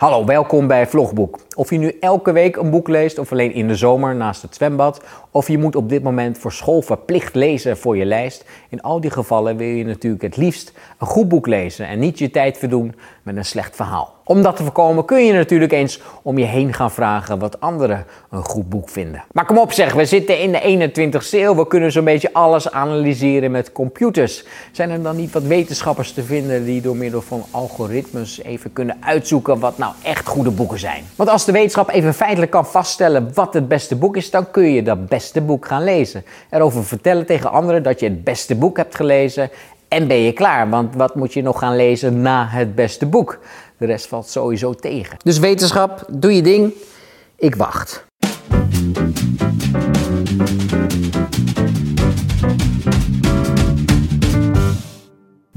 Hallo, welkom bij Vlogboek. Of je nu elke week een boek leest of alleen in de zomer naast het zwembad, of je moet op dit moment voor school verplicht lezen voor je lijst. In al die gevallen wil je natuurlijk het liefst een goed boek lezen en niet je tijd verdoen met een slecht verhaal. Om dat te voorkomen kun je natuurlijk eens om je heen gaan vragen wat anderen een goed boek vinden. Maar kom op zeg, we zitten in de 21ste eeuw. We kunnen zo'n beetje alles analyseren met computers. Zijn er dan niet wat wetenschappers te vinden die door middel van algoritmes even kunnen uitzoeken wat nou echt goede boeken zijn? Want als de wetenschap even feitelijk kan vaststellen wat het beste boek is, dan kun je dat beste boek gaan lezen. Erover vertellen tegen anderen dat je het beste boek hebt gelezen en ben je klaar. Want wat moet je nog gaan lezen na het beste boek? De rest valt sowieso tegen. Dus wetenschap, doe je ding. Ik wacht.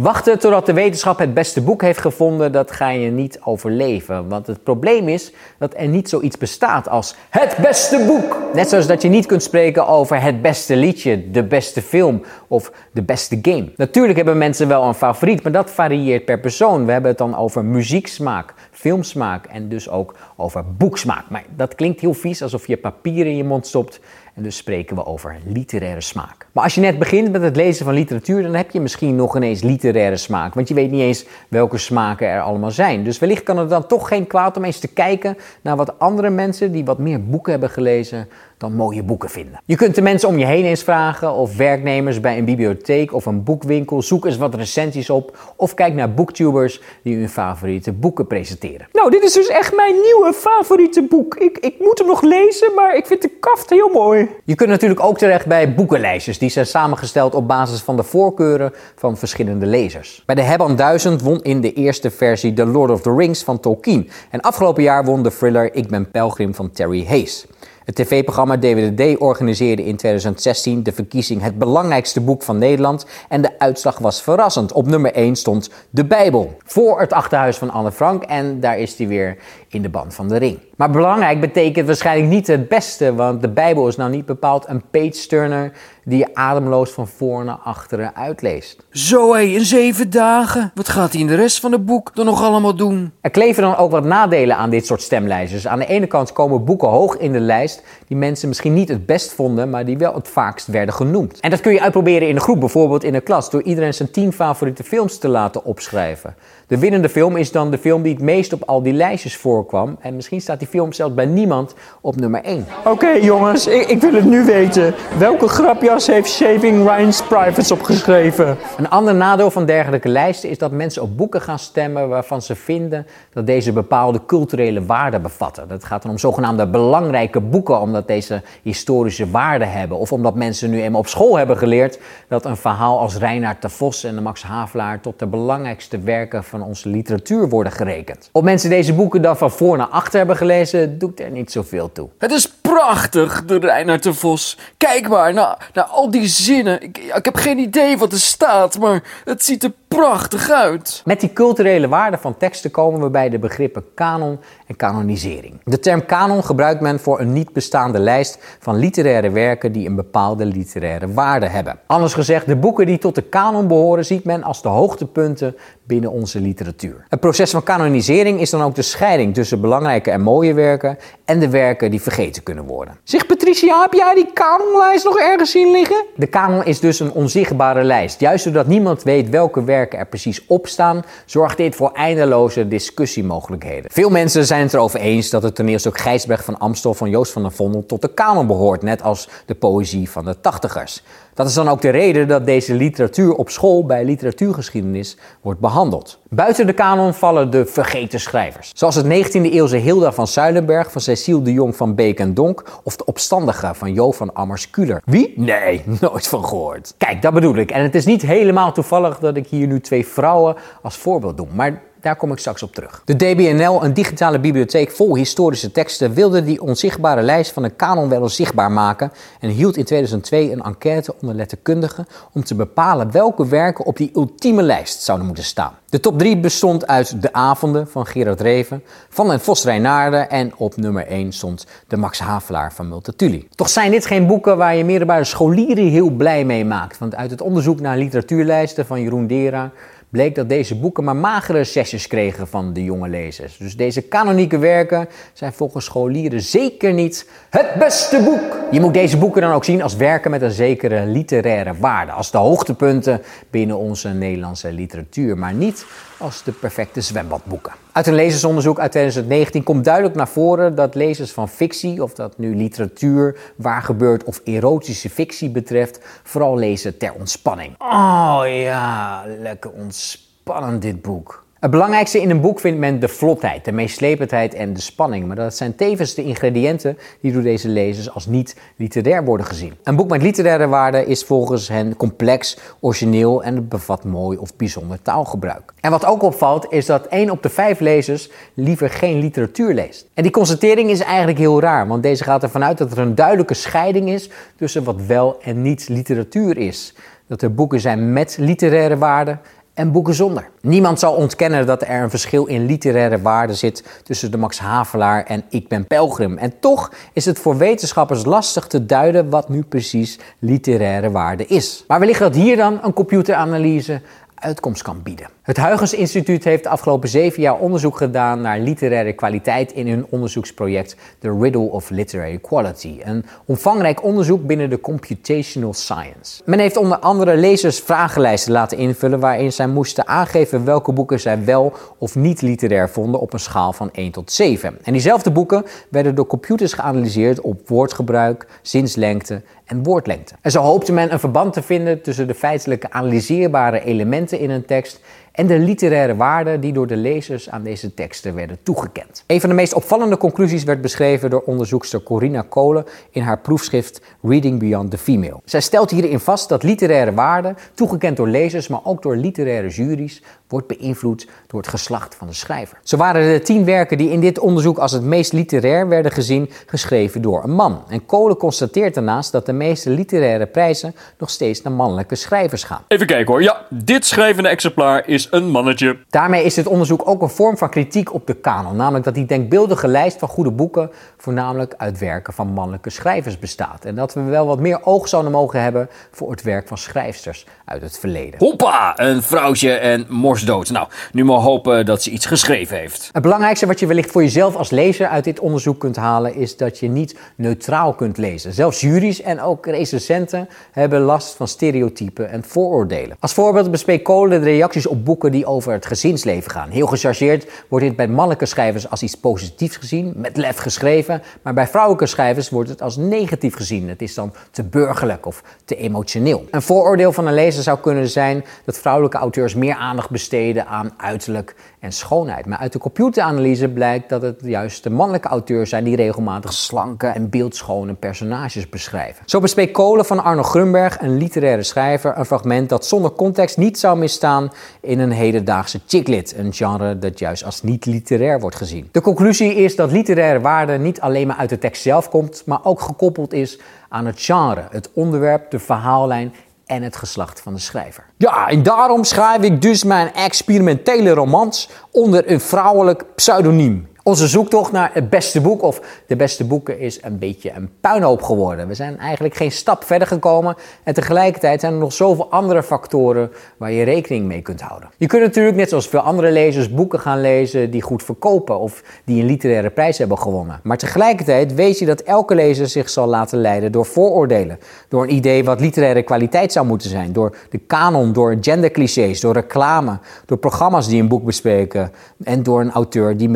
Wachten totdat de wetenschap het beste boek heeft gevonden, dat ga je niet overleven. Want het probleem is dat er niet zoiets bestaat als het beste boek. Net zoals dat je niet kunt spreken over het beste liedje, de beste film of de beste game. Natuurlijk hebben mensen wel een favoriet, maar dat varieert per persoon. We hebben het dan over muzieksmaak, filmsmaak en dus ook over boeksmaak. Maar dat klinkt heel vies alsof je papier in je mond stopt. En dus spreken we over literaire smaak. Maar als je net begint met het lezen van literatuur, dan heb je misschien nog ineens literaire smaak. Want je weet niet eens welke smaken er allemaal zijn. Dus wellicht kan het dan toch geen kwaad om eens te kijken naar wat andere mensen die wat meer boeken hebben gelezen, dan mooie boeken vinden. Je kunt de mensen om je heen eens vragen of werknemers bij een bibliotheek of een boekwinkel. Zoek eens wat recensies op of kijk naar booktubers die hun favoriete boeken presenteren. Nou, dit is dus echt mijn nieuwe favoriete boek. Ik, ik moet hem nog lezen, maar ik vind de kaft heel mooi. Je kunt natuurlijk ook terecht bij boekenlijstjes. Die zijn samengesteld op basis van de voorkeuren van verschillende lezers. Bij de Hebban 1000 won in de eerste versie The Lord of the Rings van Tolkien. En afgelopen jaar won de thriller Ik ben pelgrim van Terry Hayes. Het tv-programma DWDD organiseerde in 2016 de verkiezing Het belangrijkste boek van Nederland en de uitslag was verrassend. Op nummer 1 stond de Bijbel voor het achterhuis van Anne Frank en daar is hij weer in de band van de ring. Maar belangrijk betekent waarschijnlijk niet het beste, want de Bijbel is nou niet bepaald een page-turner die je ademloos van voor naar achteren uitleest. Zo hé, in zeven dagen. Wat gaat hij in de rest van het boek dan nog allemaal doen? Er kleven dan ook wat nadelen aan dit soort stemlijstjes. Aan de ene kant komen boeken hoog in de lijst die mensen misschien niet het best vonden, maar die wel het vaakst werden genoemd. En dat kun je uitproberen in een groep, bijvoorbeeld in een klas, door iedereen zijn tien favoriete films te laten opschrijven. De winnende film is dan de film die het meest op al die lijstjes voorkwam. En misschien staat die film zelfs bij niemand op nummer 1. Oké jongens, ik, ik, wil het nu weten. Welke grapjas heeft Shaving Ryan's Privates opgeschreven? Een ander nadeel van dergelijke lijsten is dat mensen op boeken gaan stemmen waarvan ze vinden dat deze bepaalde culturele waarde bevatten. Dat gaat dan om zogenaamde belangrijke boeken, omdat deze historische waarde hebben. Of omdat mensen nu eenmaal op school hebben geleerd dat een verhaal als Reinhard de Vos en de Max Havelaar tot de belangrijkste werken van onze literatuur worden gerekend. Of mensen deze boeken dan van voor naar achter hebben gelezen, doet er niet zoveel toe. Het is prachtig, de Reinhard de Vos. Kijk maar naar, naar al die zinnen. Ik, ik heb geen idee wat er staat, maar het ziet er prachtig uit. Met die culturele waarde van teksten komen we bij de begrippen kanon en kanonisering. De term kanon gebruikt men voor een niet bestaande lijst van literaire werken die een bepaalde literaire waarde hebben. Anders gezegd, de boeken die tot de kanon behoren ziet men als de hoogtepunten binnen onze literatuur. Het proces van kanonisering is dan ook de scheiding tussen belangrijke en mooie werken en de werken die vergeten kunnen worden. Zeg Patricia, heb jij die kanonlijst nog ergens zien liggen? De kanon is dus een onzichtbare lijst. Juist doordat niemand weet welke werken er precies op staan, zorgt dit voor eindeloze discussiemogelijkheden. Veel mensen zijn het erover eens dat het toneelstuk Gijsberg van Amstel van Joost van der Vondel tot de kanon behoort, net als de poëzie van de tachtigers. Dat is dan ook de reden dat deze literatuur op school bij literatuurgeschiedenis wordt behandeld. Buiten de kanon vallen de vergeten schrijvers. Zoals het 19e-eeuwse Hilda van Zuilenberg van Cecile de Jong van Beek en Donk of de opstandige van Jo van Ammers-Kuller. Wie? Nee, nooit van gehoord. Kijk, dat bedoel ik. En het is niet helemaal toevallig dat ik hier nu twee vrouwen als voorbeeld doe. Maar daar kom ik straks op terug. De DBNL, een digitale bibliotheek vol historische teksten, wilde die onzichtbare lijst van de kanon wel zichtbaar maken en hield in 2002 een enquête onder letterkundigen om te bepalen welke werken op die ultieme lijst zouden moeten staan. De top 3 bestond uit De Avonden van Gerard Reven, Van den Vos Reinaarden en op nummer 1 stond De Max Havelaar van Multatuli. Toch zijn dit geen boeken waar je middelbare scholieren heel blij mee maakt, want uit het onderzoek naar literatuurlijsten van Jeroen Dera bleek dat deze boeken maar magere sessies kregen van de jonge lezers. Dus deze kanonieke werken zijn volgens scholieren zeker niet het beste boek. Je moet deze boeken dan ook zien als werken met een zekere literaire waarde, als de hoogtepunten binnen onze Nederlandse literatuur, maar niet als de perfecte zwembadboeken. Uit een lezersonderzoek uit 2019 komt duidelijk naar voren dat lezers van fictie, of dat nu literatuur, waar gebeurt of erotische fictie betreft, vooral lezen ter ontspanning. Oh ja, lekker ontspannend dit boek. Het belangrijkste in een boek vindt men de vlotheid, de meeslependheid en de spanning. Maar dat zijn tevens de ingrediënten die door deze lezers als niet literair worden gezien. Een boek met literaire waarde is volgens hen complex, origineel en het bevat mooi of bijzonder taalgebruik. En wat ook opvalt is dat 1 op de 5 lezers liever geen literatuur leest. En die constatering is eigenlijk heel raar, want deze gaat ervan uit dat er een duidelijke scheiding is tussen wat wel en niet literatuur is. Dat er boeken zijn met literaire waarde en boeken zonder. Niemand zal ontkennen dat er een verschil in literaire waarde zit tussen de Max Havelaar en Ik ben Pelgrim. En toch is het voor wetenschappers lastig te duiden wat nu precies literaire waarde is. Maar wellicht dat hier dan een computeranalyse uitkomst kan bieden. Het Huygens Instituut heeft de afgelopen zeven jaar onderzoek gedaan naar literaire kwaliteit in hun onderzoeksproject The Riddle of Literary Quality. Een omvangrijk onderzoek binnen de computational science. Men heeft onder andere lezers vragenlijsten laten invullen waarin zij moesten aangeven welke boeken zij wel of niet literair vonden op een schaal van 1 tot 7. En diezelfde boeken werden door computers geanalyseerd op woordgebruik, zinslengte en woordlengte. En zo hoopte men een verband te vinden tussen de feitelijke analyseerbare elementen in een tekst en de literaire waarde die door de lezers aan deze teksten werden toegekend. Een van de meest opvallende conclusies werd beschreven door onderzoekster Corina Kolen in haar proefschrift Reading Beyond the Female. Zij stelt hierin vast dat literaire waarde, toegekend door lezers, maar ook door literaire juries, wordt beïnvloed door het geslacht van de schrijver. Zo waren de tien werken die in dit onderzoek als het meest literair werden gezien, geschreven door een man. En Kolen constateert daarnaast dat de meeste literaire prijzen nog steeds naar mannelijke schrijvers gaan. Even kijken hoor. Ja, dit schrijvende exemplaar is een mannetje. Daarmee is dit onderzoek ook een vorm van kritiek op de kanon, namelijk dat die denkbeeldige lijst van goede boeken voornamelijk uit werken van mannelijke schrijvers bestaat. En dat we wel wat meer oog zouden mogen hebben voor het werk van schrijfsters uit het verleden. Hoppa, een vrouwtje en morsdood. Nou, nu maar hopen dat ze iets geschreven heeft. Het belangrijkste wat je wellicht voor jezelf als lezer uit dit onderzoek kunt halen is dat je niet neutraal kunt lezen. Zelfs juries en ook recensenten hebben last van stereotypen en vooroordelen. Als voorbeeld bespreekt Kolen de reacties op boeken die over het gezinsleven gaan. Heel gechargeerd wordt dit bij mannelijke schrijvers als iets positiefs gezien, met lef geschreven, maar bij vrouwelijke schrijvers wordt het als negatief gezien. Het is dan te burgerlijk of te emotioneel. Een vooroordeel van een lezer zou kunnen zijn dat vrouwelijke auteurs meer aandacht besteden aan uiterlijk en schoonheid. Maar uit de computeranalyse blijkt dat het juist de mannelijke auteurs zijn die regelmatig slanke en beeldschone personages beschrijven. Zo bespreekt Kolen van Arno Grunberg, een literaire schrijver, een fragment dat zonder context niet zou misstaan in een hedendaagse chicklit, een genre dat juist als niet literair wordt gezien. De conclusie is dat literaire waarde niet alleen maar uit de tekst zelf komt, maar ook gekoppeld is aan het genre, het onderwerp, de verhaallijn en het geslacht van de schrijver. Ja, en daarom schrijf ik dus mijn experimentele romans onder een vrouwelijk pseudoniem. Onze zoektocht naar het beste boek of de beste boeken is een beetje een puinhoop geworden. We zijn eigenlijk geen stap verder gekomen en tegelijkertijd zijn er nog zoveel andere factoren waar je rekening mee kunt houden. Je kunt natuurlijk net zoals veel andere lezers boeken gaan lezen die goed verkopen of die een literaire prijs hebben gewonnen. Maar tegelijkertijd weet je dat elke lezer zich zal laten leiden door vooroordelen, door een idee wat literaire kwaliteit zou moeten zijn, door de kanon, door genderclichés, door reclame, door programma's die een boek bespreken en door een auteur die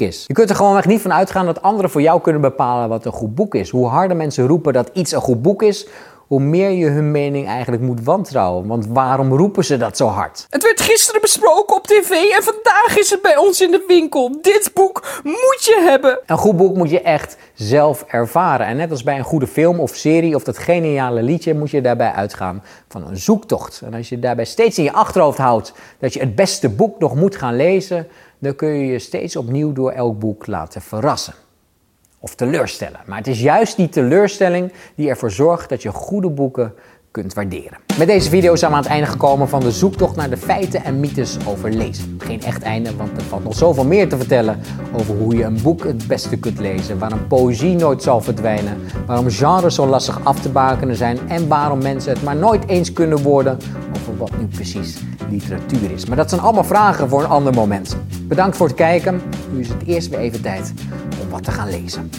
is. Je kunt er gewoon echt niet van uitgaan dat anderen voor jou kunnen bepalen wat een goed boek is. Hoe harder mensen roepen dat iets een goed boek is, hoe meer je hun mening eigenlijk moet wantrouwen. Want waarom roepen ze dat zo hard? Het werd gisteren besproken op tv en vandaag is het bij ons in de winkel. Dit boek moet je hebben. Een goed boek moet je echt zelf ervaren. En net als bij een goede film of serie of dat geniale liedje moet je daarbij uitgaan van een zoektocht. En als je daarbij steeds in je achterhoofd houdt dat je het beste boek nog moet gaan lezen, dan kun je je steeds opnieuw door elk boek laten verrassen. Of teleurstellen. Maar het is juist die teleurstelling die ervoor zorgt dat je goede boeken kunt waarderen. Met deze video zijn we aan het einde gekomen van de zoektocht naar de feiten en mythes over lezen. Geen echt einde, want er valt nog zoveel meer te vertellen over hoe je een boek het beste kunt lezen, waarom poëzie nooit zal verdwijnen, waarom genres zo lastig af te bakenen zijn en waarom mensen het maar nooit eens kunnen worden over wat nu precies literatuur is. Maar dat zijn allemaal vragen voor een ander moment. Bedankt voor het kijken. Nu is het eerst weer even tijd om wat te gaan lezen.